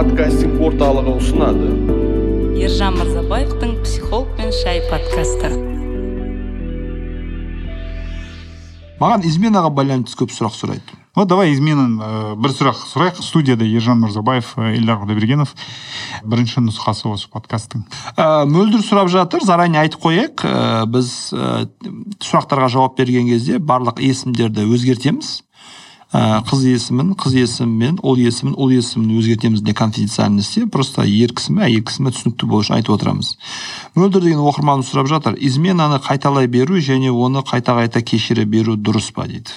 подкастинг орталығы ұсынады. Ержан мырзабаевтың психолог пен шай подкасты. Маған изменаға байланысты көп сұрақ сұрайды. Вот давай изменаны ә, бір сұрақ сұрайық. Студияда ержан мырзабаев ә, эльдар құдайбергенов. Бірінші нұсқасы осы подкасттың ә, мөлдір сұрап жатыр заранее айтып қояйық. Ә, біз ә, сұрақтарға жауап берген кезде барлық есімдерді өзгертеміз. Ә, қыз есімін қыз есімімен ұл есімін ұл есімін өзгертеміз для конфиденциальности просто ер кісі әйел кісі түсінікті болу үшін айтып отырамыз. Мөлдір деген оқырманым сұрап жатыр изменаны қайталай беру және оны қайта қайта кешіре беру дұрыс па? дейді.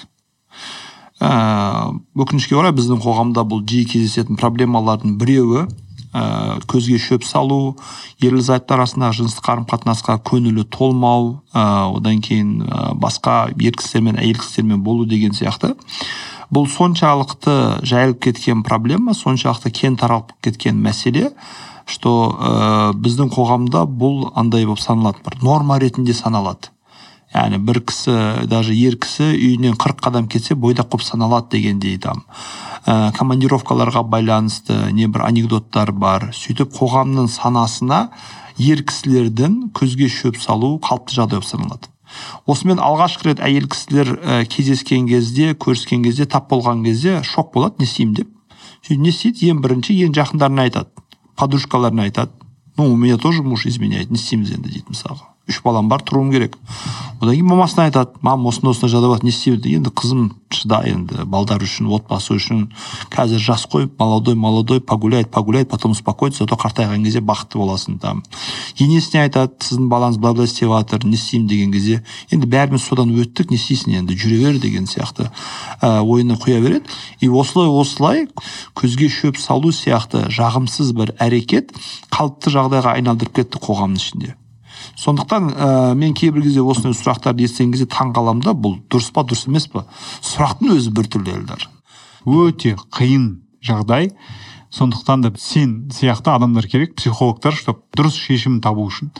Ә, өкінішке орай біздің қоғамда бұл жиі кездесетін проблемалардың біреуі ә, көзге шөп салу ерлі зайыптылар арасындағы жыныстық қарым қатынасқа көңілі толмау ә, одан кейін ә, басқа ер кісілермен әйел кісілермен болу деген сияқты. Бұл соншалықты жайылып кеткен проблема соншалықты кең таралып кеткен мәселе что ә, біздің қоғамда бұл андай болып саналады бір норма ретінде саналады. Яғни бір кісі даже ер кісі үйінен қырық қадам кетсе бойдақ болып саналады дегендей там. Ә, командировкаларға байланысты не бір анекдоттар бар. Сөйтіп қоғамның санасына ер кісілердің көзге шөп салу қалыпты жағдай болып саналады. Осымен алғашқы рет әйел кісілер ә, кездескен кезде көріскен кезде тап болған кезде шок болады не істеймін деп. Сөйтіп не істейді? Ең бірінші ең жақындарына айтады. Подружкаларына айтады. Ну у меня тоже муж изменяет не істейміз енді дейді мысалға. Үш балам бар тұруым керек. Одан кейін мамасына айтады мам осындай осындай жағдай болады не істеймін? енді қызым шыда енді балдар үшін отбасы үшін. Қазір жас қой молодой молодой погуляет погуляет потом успокоится зато қартайған кезде бақытты боласың там енесіне айтады сіздің балаңыз былай былай істеп жатыр не істеймін деген кезде. Енді бәріміз содан өттік не істейсің енді жүре бер деген сияқты ә, ойына құя береді. И осылай осылай көзге шөп салу сияқты жағымсыз бір әрекет қалыпты жағдайға айналдырып кетті қоғамның ішінде. Сондықтан ә, мен кейбір кезде осындай сұрақтарды естіген кезде таң қаламын да бұл дұрыс па дұрыс емес па сұрақтың өзі біртүрлі елдар өте қиын жағдай. Сондықтан да сен сияқты адамдар керек психологтар чтобы дұрыс шешім табу үшін.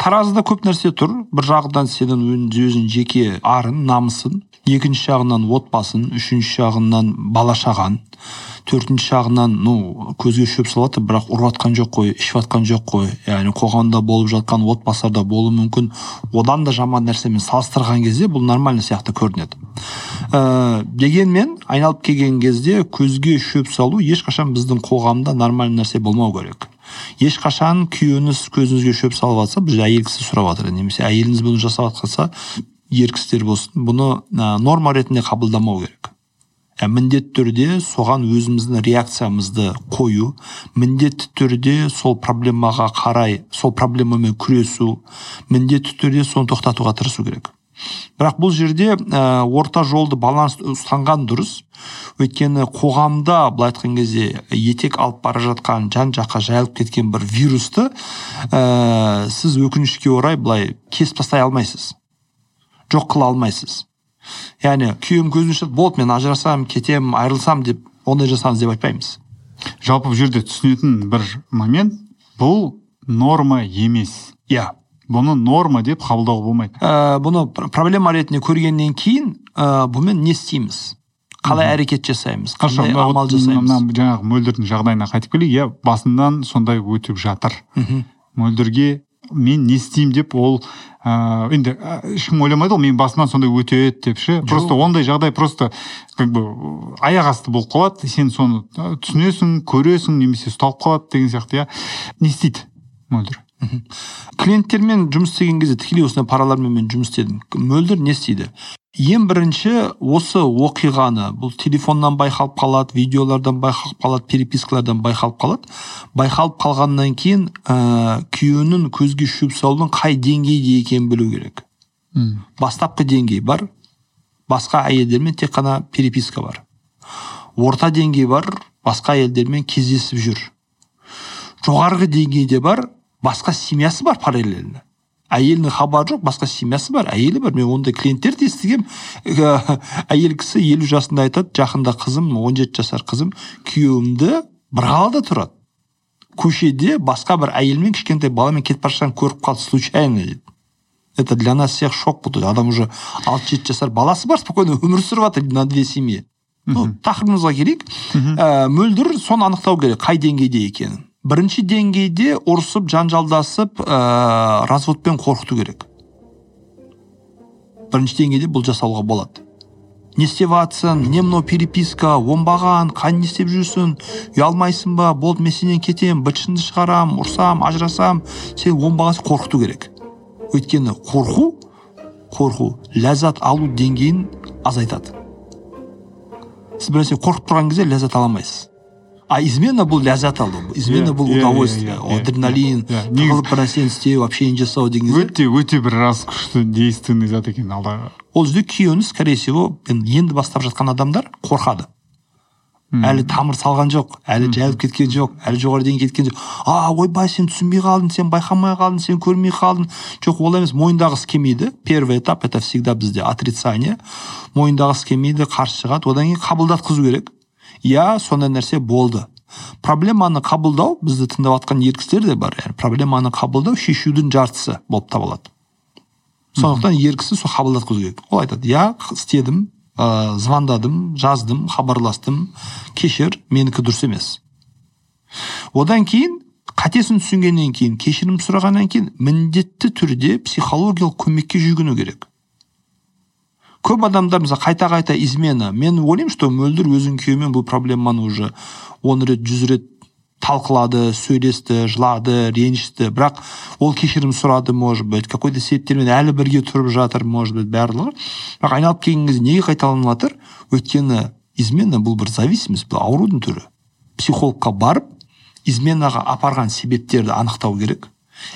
Таразыда көп нәрсе тұр. Бір жағынан сенің өзің жеке арың намысың екінші жағынан отбасың үшінші жағынан бала шаған төртінші жағынан ну көзге шөп салады бірақ ұрып жатқан жоқ қой ішіп жатқан жоқ қой. Яғни қоғамда болып жатқан отбасыларда болуы мүмкін. Одан да жаман нәрсемен салыстырған кезде бұл нормально сияқты көрінеді. Ә, дегенмен айналып келген кезде көзге шөп салу ешқашан біздің қоғамда нормальный нәрсе болмау керек. Ешқашан күйеуіңіз көзіңізге шөп салып жатса біз әйел кісі сұрап жатыр. Немесе әйеліңіз бұны жасап жатқанса ер кісілер болсын. Бұны ә, норма ретінде қабылдамау керек. Ә, міндетті түрде соған өзіміздің реакциямызды қою міндетті түрде сол проблемаға қарай сол проблемамен күресу міндетті түрде соны тоқтатуға тырысу керек. Бірақ бұл жерде ә, орта жолды баланс ұстанған дұрыс. Өйткені қоғамда былай айтқан кезде етек алып бара жатқан жан жаққа жайылып кеткен бір вирусты ә, сіз өкінішке орай былай кесіп тастай алмайсыз. Жоқ қыла алмайсыз. Яғни күйеуім көзін ашады болды мен ажырасамын кетемін айырылсам деп ондай жасаңыз деп айтпаймыз. Жалпы бұл жерде түсінетін бір момент бұл норма емес. Иә. Бұны норма деп қабылдауға болмайды. Ә, бұны проблема ретінде көргеннен кейін ә, бұмен не істейміз? Қалай әрекет жасаймыз? Қандай амал жасаймыз? мына жаңағы мөлдірдің жағдайына қайтып келейік иә басынан сондай өтіп жатыр. Мхм. Мөлдірге мен не істеймін деп ол ә, енді ешкім ойламайды ғой мен басымнан сондай өтеді деп ше просто ондай жағдай просто как бы аяқ асты болып қалады. Сен соны түсінесің көресің немесе ұсталып қалады деген сияқты иә. Не істейді мөлдір. Клиенттермен жұмыс істеген кезде тікелей осындай паралармен мен жұмыс істедім. Мөлдір не істейді? Ең бірінші осы оқиғаны бұл телефоннан байқалып қалады видеолардан байқалып қалады перепискалардан байқалып қалады. Байқалып қалғаннан кейін ә, күйеуінің көзге шөп салудың қай деңгейде екенін білу керек. М. бастапқы деңгей бар басқа әйелдермен тек қана переписка бар. Орта деңгей бар басқа әйелдермен кездесіп жүр. Жоғарғы деңгейде бар басқа семьясы бар параллельно. Әйелінің хабары жоқ басқа семьясы бар әйелі бар. Мен ондай клиенттерді естігемін әйел кісі елу жасында айтады жақында қызым 17 жасар қызым күйеуімді бір қалада тұрады. Көшеде басқа бір әйелмен кішкентай баламен кетіп бара жатқанын көріп қалды случайно дейді это для нас всех шок болды. Адам уже алты жеті жасар баласы бар спокойно өмір сүріп жатыр на две семьи. Ну тақырыбымызға келейік. Ә, мөлдір соны анықтау керек қай деңгейде екенін. Бірінші деңгейде ұрысып жанжалдасып ә, разводпен қорқыту керек. Бірінші деңгейде бұл жасауға болады. Не істеп жатсың не мынау переписка оңбаған қане не істеп жүрсің ұялмайсың ба болды мен сенен кетемін быт шытыңды шығарамын ұрсам ажырасам сен оңбағансың қорқыту керек. Өйткені қорқу қорқу ләззат алу деңгейін азайтады. Сіз бір қорқып тұрған кезде ләззат ала алмайсыз. А измена бұл ләззат алу измена бұл удовольствие адреналин. тығылып бір нәрсені істеу общение жасау деген кезде өте өте бір рас күшті действенный зат екен алла ол жерде күйеуіңіз скорее всего енді енді бастап жатқан адамдар қорқады. Әлі тамыр салған жоқ әлі жайылып кеткен жоқ әлі жоғары деңгейге кеткен жоқ. А ойбай сен түсінбей қалдың сен байқамай қалдың сен көрмей қалдың. Жоқ олай емес мойындағысы келмейді. Первый этап это всегда бізде отрицание. Мойындағысы келмейді қарсы шығады. Одан кейін қабылдатқызу керек. Иә сондай нәрсе болды. Проблеманы қабылдау бізді тыңдап жатқан ер кісілер де бар. Яғни проблеманы қабылдау шешудің жартысы болып табылады. Сондықтан ер кісі сол қабылдатқызу керек. Ол айтады иә істедім ыыы звондадым жаздым хабарластым. Кешір менікі дұрыс емес одан кейін қатесін түсінгеннен кейін кешірім сұрағаннан кейін міндетті түрде психологиялық көмекке жүгіну керек. Көп адамдар мысалы қайта қайта измена мен ойлаймын что мөлдір өзінің күйеуімен бұл проблеманы уже он рет жүз рет талқылады сөйлесті жылады ренжісті. Бірақ ол кешірім сұрады может быть какой то себептермен әлі бірге тұрып жатыр может быть барлығы. Бірақ айналып келген кезде неге қайталанып жатыр өйткені измена бұл бір зависимость бұл аурудың түрі. Психологқа барып изменаға апарған себептерді анықтау керек.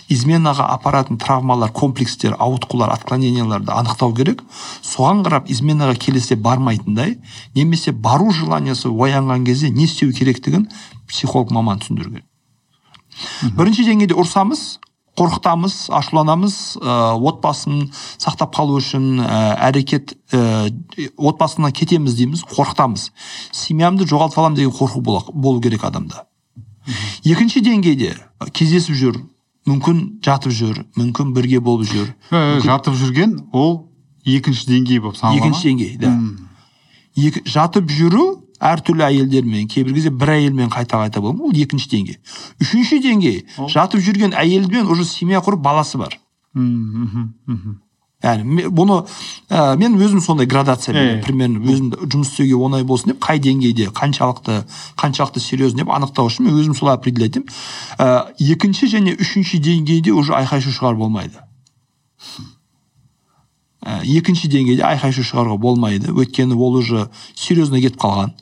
Изменаға апаратын травмалар комплекстер ауытқулар отклоненияларды анықтау керек. Соған қарап изменаға келесе бармайтындай немесе бару желаниесі оянған кезде не істеу керектігін психолог маман түсіндіру керек бірінші деңгейде ұрсамыз қорқытамыз ашуланамыз ә, отбасын сақтап қалу үшін ә, әрекет ә, отбасынан кетеміз дейміз қорқытамыз. Семьямды жоғалтып аламын деген қорқу болу керек адамда. Екінші деңгейде кездесіп жүр мүмкін жатып жүр мүмкін бірге болып жүр. Ә, жатып жүрген ол екінші деңгей болып саналады екінші деңгей да. Екі, жатып жүру әртүрлі әйелдермен кейбір кезде бір әйелмен қайта қайта болу ол екінші деңгей. Үшінші деңгей жатып жүрген әйелмен уже семья құрып баласы бар. Мхм. Яғни бұны ә, мен өзім сондай градация примерно өзім жұмыс істеуге оңай болсын деп қай деңгейде қаншалықты қаншалықты серьезно деп анықтау үшін мен өзім солай определять етемін ә, екінші және үшінші деңгейде уже айқай шу шығару болмайды. Ә, екінші деңгейде айқай шу шығаруға болмайды. Өйткені ол уже серьезно кетіп қалған.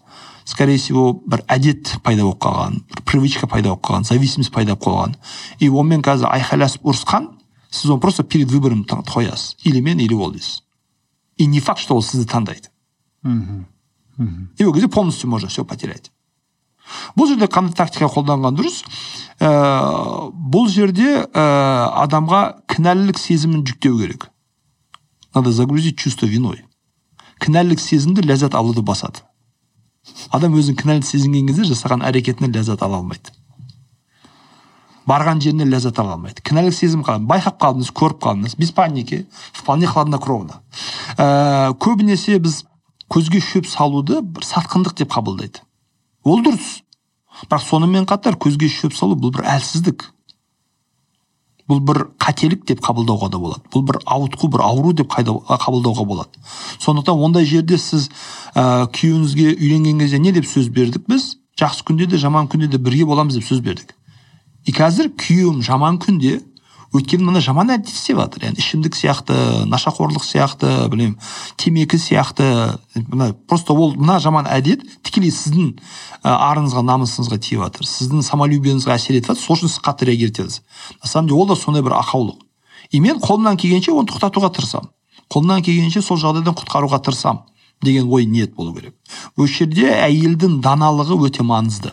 Скорее всего бір әдет пайда болып қалған бір привычка пайда болып қалған зависимость пайда болып қалған. И онымен қазір айқайласып ұрысқан сіз оны просто перед выбором қоясыз или мен или ол дейсіз и не факт что ол сізді таңдайды Мгм. и ол кезде полностью можно все потерять. Бұл жерде қандай тактика қолданған дұрыс? Ә, бұл жерде ә, адамға кінәлілік сезімін жүктеу керек. Надо загрузить чувство виной. Кінәлілік сезімді ләззат алуды басады. Адам өзін кінәлі сезінген кезде жасаған әрекетінен ләззат ала алмайды. Барған жерінен ләззат ала алмайды. Кінәлік сезім қалады байқап қалдыңыз көріп қалдыңыз. Без паники вполне хладнокровно ә, көбінесе біз көзге шөп салуды бір сатқындық деп қабылдайды. Ол дұрыс. Бірақ сонымен қатар көзге шөп салу бұл бір әлсіздік. Бұл бір қателік деп қабылдауға да болады. Бұл бір ауытқу бір ауру деп қабылдауға болады. Сондықтан ондай жерде сіз ә, күйеуіңізге үйленген кезде не деп сөз бердік біз? Жақсы күнде де жаман күнде де бірге боламыз деп сөз бердік. И қазір күйеуім жаман күнде өйткені мына жаман әдет істеп жатыр яғни ішімдік сияқты нашақорлық сияқты білмеймін темекі сияқты мына просто ол мына жаман әдет тікелей сіздің арыңызға намысыңызға тиіп жатыр сіздің самолюбиеңізге әсер етіп жатыр сол үшін сіз қатты реагировать етесіз на самом деле ол да сондай бір ақаулық и мен қолымнан келгенше оны тоқтатуға тырысамын қолымнан келгенше сол жағдайдан құтқаруға тырысамын деген ой ниет болу керек осы жерде әйелдің даналығы өте маңызды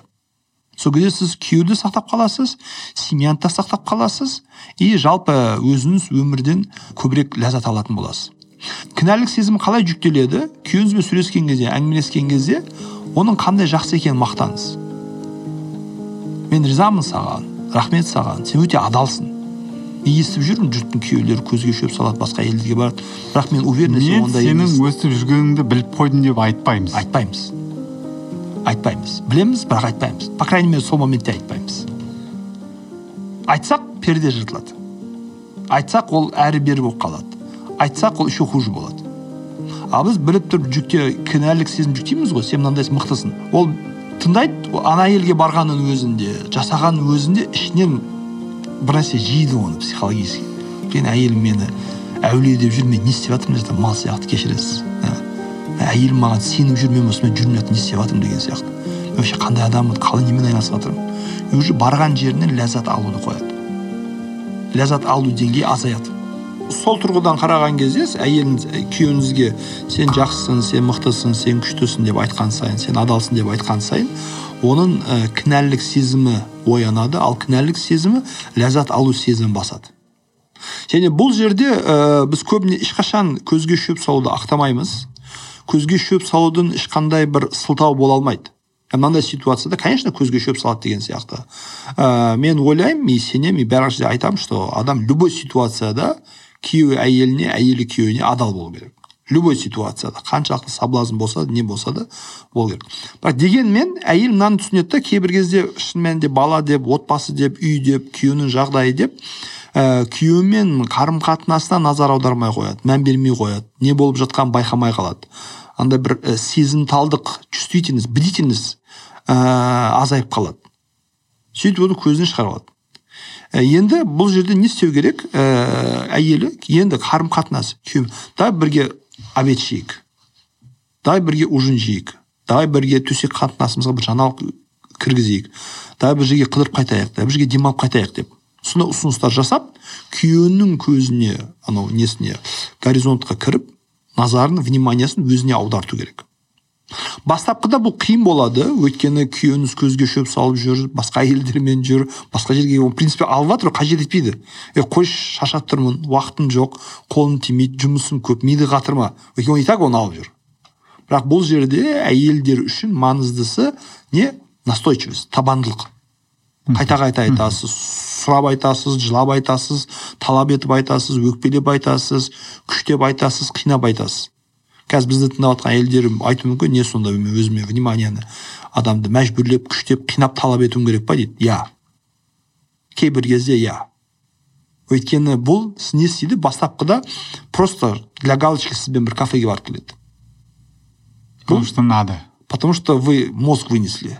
сол кезде сіз күйеуді сақтап қаласыз семьяны да сақтап қаласыз и жалпы өзіңіз өмірден көбірек ләззат алатын боласыз. Кінәлік сезім қалай жүктеледі? Күйеуіңізбен сөйлескен кезде әңгімелескен кезде оның қандай жақсы екенін мақтаңыз. Мен ризамын саған рахмет саған сен өте адалсың. Мен естіп жүрмін жұрттың күйеулері көзге шөп салады басқа әйелдерге барады. Бірақ мен уверен сен мен ондай сенің өстіп жүргеніңді біліп қойдым деп айтпаймыз. Айтпаймыз. Айтпаймыз. Білеміз бірақ айтпаймыз. По крайней мере сол моментте айтпаймыз. Айтсақ перде жыртылады. Айтсақ ол әрі бері болып қалады. Айтсақ ол еще хуже болады. Ал біз біліп тұрып жүкте кінәлік сезім жүктейміз ғой. Сен мынандайсың мықтысың. Ол тыңдайды ана елге барғанның өзінде жасағанның өзінде ішінен бір нәрсе жейді оны психологически. Блин әйелім мені әулие деп жүр мен не істеп жатырмын мына жерде мал сияқты кешіресіз. Әйелім маған сеніп жүр мен осымен жатып не істеп жатырмын деген сияқты. Мен вообще қандай адаммын қалай немен айналысып жатырмын. Уже барған жерінен ләззат алуды қояды. Ләззат алу деңгейі азаяды. Сол тұрғыдан қараған кезде әйеліңіз күйеуіңізге сен жақсысың сен мықтысың сен күштісің деп айтқан сайын сен адалсың деп айтқан сайын оның ә, кінәлілік сезімі оянады. Ал кінәлілік сезімі ләззат алу сезімін басады. Және бұл жерде ә, біз көбіне ешқашан көзге шөп салуды ақтамаймыз. Көзге шөп салудың ешқандай бір сылтауы бола алмайды. Мынандай ситуацияда конечно көзге шөп салады деген сияқты. Ә, мен ойлаймын и сенемін и барлық жерде айтамын что адам любой ситуацияда күйеуі әйеліне әйелі күйеуіне адал болу керек. Любой ситуацияда қаншалықты соблазн болса да не болса да болу керек. Бірақ дегенмен әйел мынаны түсінеді да кейбір кезде шын мәнінде бала деп отбасы деп үй деп күйеуінің жағдайы деп ә, күйеуімен қарым қатынасына назар аудармай қояды мән бермей қояды не болып жатқанын байқамай қалады. Андай бір ә, сезімталдық чувствительность бдительность ә, азайып қалады. Сөйтіп оны көзінен шығарып алады. Ә, енді бұл жерде не істеу керек? Ә, әйелі енді қарым қатынас күйеуім давай бірге обед ішейік давай бірге ужин жейік. Давай бірге төсек қатынасымызға бір жаңалық кіргізейік. Давай бір жерге қыдырып қайтайық давай бір жерге демалып қайтайық деп. Сондай ұсыныстар жасап күйеуінің көзіне анау несіне горизонтқа кіріп назарын вниманиясын өзіне аударту керек. Бастапқыда бұл қиын болады. Өйткені күйеуіңіз көзге шөп салып жүр басқа әйелдермен жүр басқа жерге в принципе алып жатыр қажет етпейді. Е қойшы шаршап тұрмын уақытым жоқ қолым тимейді жұмысым көп миды қатырма. Өйткені ол и так оны алып жүр. Бірақ бұл жерде әйелдер үшін маңыздысы не? Настойчивость табандылық. Қайта қайта айтасыз сұрап айтасыз жылап айтасыз талап етіп айтасыз өкпелеп айтасыз күштеп айтасыз қинап айтасыз. Қазір бізді тыңдап жатқан әйелдер айтуы мүмкін не сонда мен өзіме вниманияны адамды мәжбүрлеп күштеп қинап талап етуім керек па дейді? Иә. Кейбір кезде иә. Өйткені бұл не істейді? Бастапқыда просто для галочки сізбен бір кафеге барып келеді. Потому что надо. Потому что вы мозг вынесли.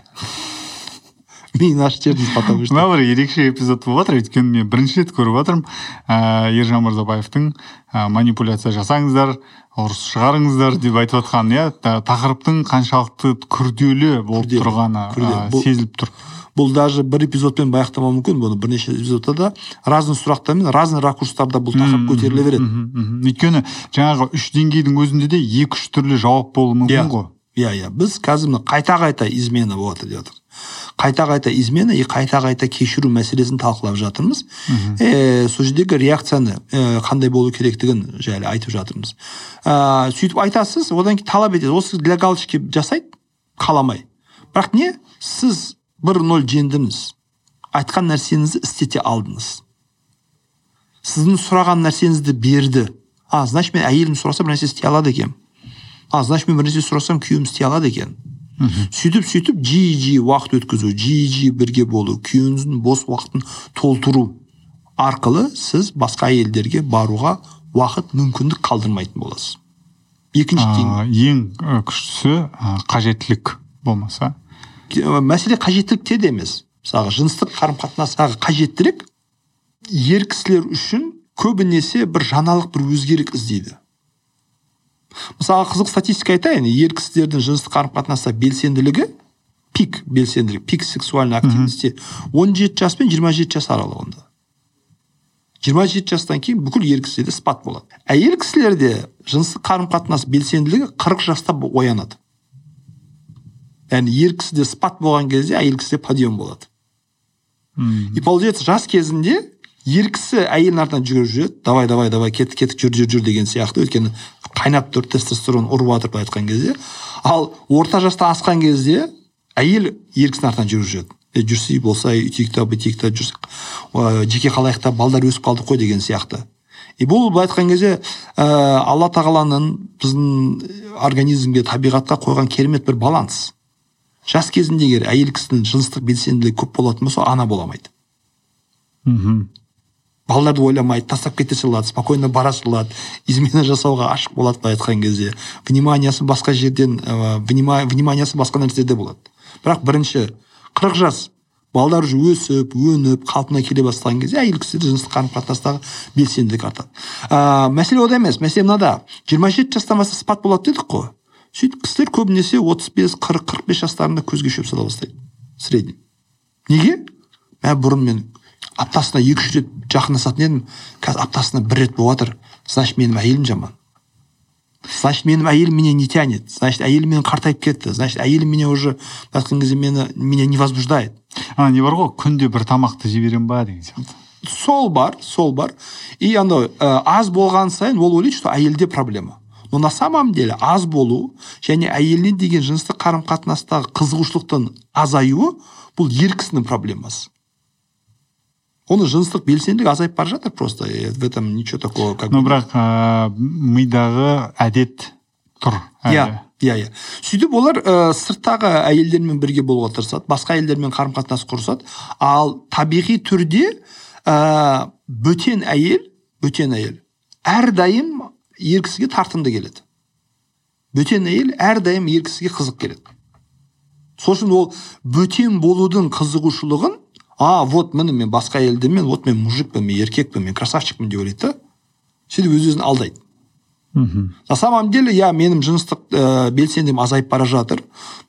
Миын ашып что мына бір ерекше эпизод болып жатыр өйткені мен бірінші рет көріп жатырмын ыыы ержан мырзабаевтың манипуляция жасаңыздар ұрыс шығарыңыздар деп айтып жатқаны иә? Та- тақырыптың қаншалықты күрделі болып Күрделі, тұрғаны күрделі. Бұл- сезіліп тұр. бұл даже бір эпизодпен баяқтамау мүмкін бұны бірнеше эпизодта да. Разный сұрақтармен разный ракурстарда бұл тақырып көтеріле береді. өйткені жаңағы үш деңгейдің өзінде де екі үш түрлі жауап болуы мүмкін Иә. ғой. Иә иә. Біз қазір мына қайта қайта измена болып жатыр деп жатыр қайта қайта измена и қайта қайта кешіру мәселесін талқылап жатырмыз. Ә, сол жердегі реакцияны ә, қандай болу керектігін жайлы айтып жатырмыз. Ә, сөйтіп айтасыз одан кейін талап етесіз. Осы для галочки жасайды қаламай. Бірақ не? Сіз бір ноль жеңдіңіз айтқан нәрсеңізді істете алдыңыз. Сіздің сұраған нәрсеңізді берді. А значит мен әйелім сұраса бір нәрсе істей алады екенмін а значит мен бір нәрсе сұрасам күйеуім істей алады екен. Сөйтіп сөйтіп жиі жиі уақыт өткізу жиі жиі бірге болу күйеуіңіздің бос уақытын толтыру арқылы сіз басқа әйелдерге баруға уақыт мүмкіндік қалдырмайтын боласыз. Екінші ең күштісі ә, қажеттілік болмаса. Мәселе қажеттілікте де емес. Мысалға жыныстық қарым қатынастағы қажеттілік ер кісілер үшін көбінесе бір жаңалық бір өзгерік іздейді. Мысалы қызық статистика айтайын. Ер кісілердің жыныстық қарым қатынаста белсенділігі пик белсенділік пик сексуальной активности 17 жас пен 27 жас аралығында. 27 жастан кейін бүкіл ер кісілерде спад болады. Әйел кісілерде жыныстық қарым қатынас белсенділігі 40 жаста оянады. Яғни ер кісіде спад болған кезде әйел кісіде подъем болады. И получается жас кезінде ер кісі әйелдің артынан жүгіріп жүреді. Давай давай давай кеттік кеттік жүр жүр жүр деген сияқты. Өйткені қайнап тұр тестостерон ұрып жатыр былай айтқан кезде. Ал орта жаста асқан кезде әйел ер кісінің артынан жүгіріп жүреді. Е болса үйтейік та бүйтейік та жүрсек жеке қалайық та балдар өсіп қалдық қой деген сияқты. И бұл былай айтқан кезде ә, алла тағаланың біздің организмге табиғатқа қойған керемет бір баланс. Жас кезінде егер әйел кісінің жыныстық белсенділігі көп болатын болса ана бола алмайды. Мхм. Балаларды ойламайды тастап кете салады спокойно бара салады измена жасауға ашық болады былай айтқан кезде. Вниманиясы басқа жерден ә, внима- вниманиясы басқа нәрседе болады. Бірақ бірінші қырық жас балалар уже өсіп өніп қалпына келе бастаған кезде әйел кісілер жыныстық қарым қатынастағы белсенділік артады. Ә, мәселе ода емес мәселе мынада жиырма жеті жастан бастап спад болады дедік қой. Сөйтіп кісілер көбінесе отыз бес қырық қырық бес жастарында көзге шөп сала бастайды средний. Неге? Мә бұрын мен аптасына екі үш рет жақындасатын едім. Қазір аптасына бір рет болып жатыр значит менің әйелім жаман. Значит менің әйелім меня не тянет. Значит әйелім менің қартайып кетті. Значит әйелім меня уже былай айтқан кезде мені меня не возбуждает. Ана не бар ғой күнде бір тамақты жей беремін ба деген сияқты. Сол бар сол бар. И андай ә, аз болған сайын ол ойлайды что әйелде проблема. Но на самом деле аз болу және әйеліне деген жыныстық қарым қатынастағы қызығушылықтың азаюы бұл ер кісінің проблемасы. Оның жыныстық белсенділігі азайып бара жатыр просто. В этом ничего такого как но бірақ ә, мидағы әдет тұр иә иә иә сөйтіп олар ә, сырттағы әйелдермен бірге болуға тырысады басқа әйелдермен қарым қатынас құрысады. Ал табиғи түрде ә, бөтен әйел бөтен әйел әрдайым ер кісіге тартымды келеді. Бөтен әйел әрдайым ер кісіге қызық келеді. Сол үшін ол бөтен болудың қызығушылығын а вот міне мен басқа әйелдермен вот мен мужикпін мен еркекпін мен красавчикпін деп ойлайды да. Сөйтіп өз өзін алдайды. Мхм. На самом деле иә менің жыныстық ә, белсендігім азайып бара жатыр.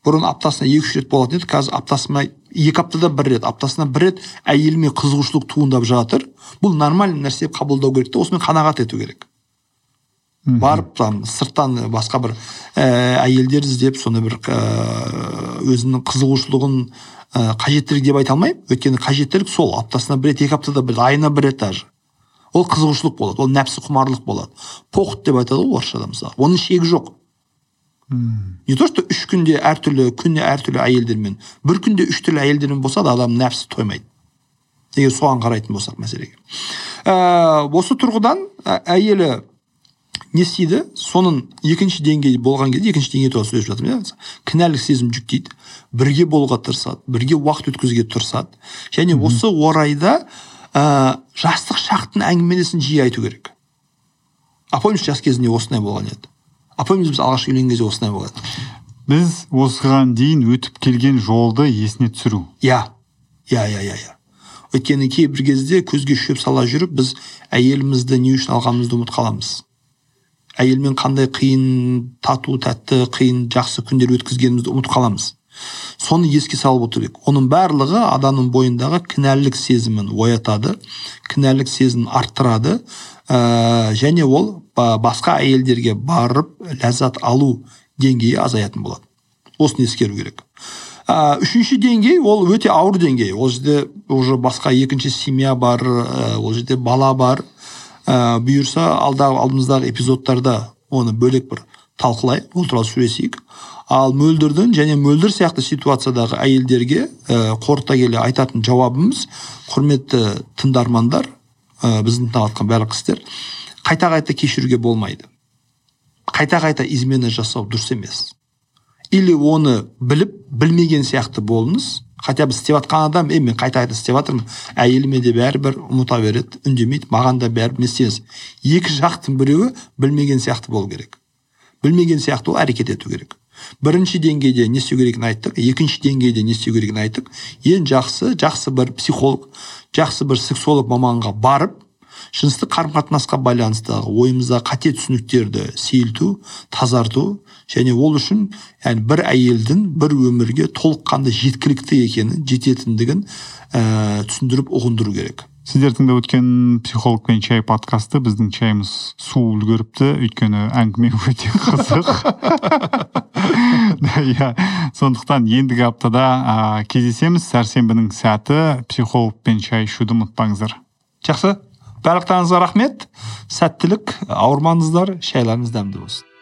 Бұрын аптасына екі үш рет болатын еді қазір аптасына екі аптада бір рет аптасына бір рет әйеліме қызығушылық туындап жатыр. Бұл нормальный нәрсе деп қабылдау керек та осымен қанағат ету керек. Барып там сырттан басқа бір ә, әйелдер іздеп соны бір ә, өзінің қызығушылығын ә, қажеттілік деп айта алмаймын. Өйткені қажеттілік сол. Аптасына бір рет екі аптада бір айына бір рет даже. Ол қызығушылық болады. Ол нәпсі құмарлық болады. Похоть деп айтады ғой орысшада мысалы оның шегі жоқ. Не то что үш күнде әртүрлі күнде әртүрлі әйелдермен бір күнде үш түрлі әйелдермен болса да адамның нәпсі тоймайды. Егер соған қарайтын болсақ мәселеге. Ә, осы тұрғыдан ә, әйелі не істейді соның екінші деңгейі болған кезде екінші деңгей туралы сөйлесіп жатырмын иә. Кінәлік сезім жүктейді. Бірге болуға тырысады бірге уақыт өткізуге тырысады. Және осы орайда ә, жастық шақтың әңгімелесін жиі айту керек. А помнишь жас кезінде осындай болған еді. А помнишь біз алғаш үйленген кезде осындай болған еді. Біз осыған дейін өтіп келген жолды есіне түсіру. Иә. Иә иә иә иә. Өйткені кейбір кезде көзге шөп сала жүріп біз әйелімізді не үшін алғанымызды ұмытып қаламыз. Әйелмен қандай қиын тату тәтті қиын жақсы күндер өткізгенімізді ұмытып қаламыз. Соны еске салып отыру керек оның барлығы адамның бойындағы кінәлілік сезімін оятады кінәлік сезімін арттырады ә, және ол ба- басқа әйелдерге барып ләззат алу деңгейі азаятын болады. Осыны ескеру керек. Ә, үшінші деңгей ол өте ауыр деңгей. Ол жерде уже басқа екінші семья бар ә, ол жерде бала бар. Ә, бұйырса алдағы алдымыздағы эпизодтарда оны бөлек бір талқылайық ол туралы сөйлесейік. Ал мөлдірдің және мөлдір сияқты ситуациядағы әйелдерге ә, қорыта келе айтатын жауабымыз құрметті тыңдармандар ә, біздің тыңдап барлық кісілер қайта қайта кешіруге болмайды. Қайта қайта измена жасау дұрыс емес. Или оны біліп білмеген сияқты болыңыз хотя бы істеп жатқан адам е мен қайта қайта істеп жатырмын әйеліме де бәрібір ұмыта береді үндемейді маған да бәрібір не істеңіз екі жақтың біреуі білмеген сияқты болу керек. Білмеген сияқты ол әрекет ету керек. Бірінші деңгейде не істеу керегін айттық екінші деңгейде не істеу керегін айттық. Ең жақсы жақсы бір психолог жақсы бір сексолог маманға барып жыныстық қарым қатынасқа байланыстағы ойымыздағы қате түсініктерді сейілту тазарту және ол үшін яғни бір әйелдің бір өмірге толыққанды жеткілікті екенін жететіндігін ә, түсіндіріп ұғындыру керек. Сіздер тыңдап өткен психолог пен чай подкасты біздің чайымыз су үлгеріпті. Өйткені әңгіме өте қызық. Иә. Сондықтан ендігі аптада ә, кездесеміз. Сәрсенбінің сәті. Психолог пен чай ішуді ұмытпаңыздар. Жақсы. Барлықтарыңызға рахмет. Сәттілік. Ауырмаңыздар. Шайларыңыз дәмді болсын.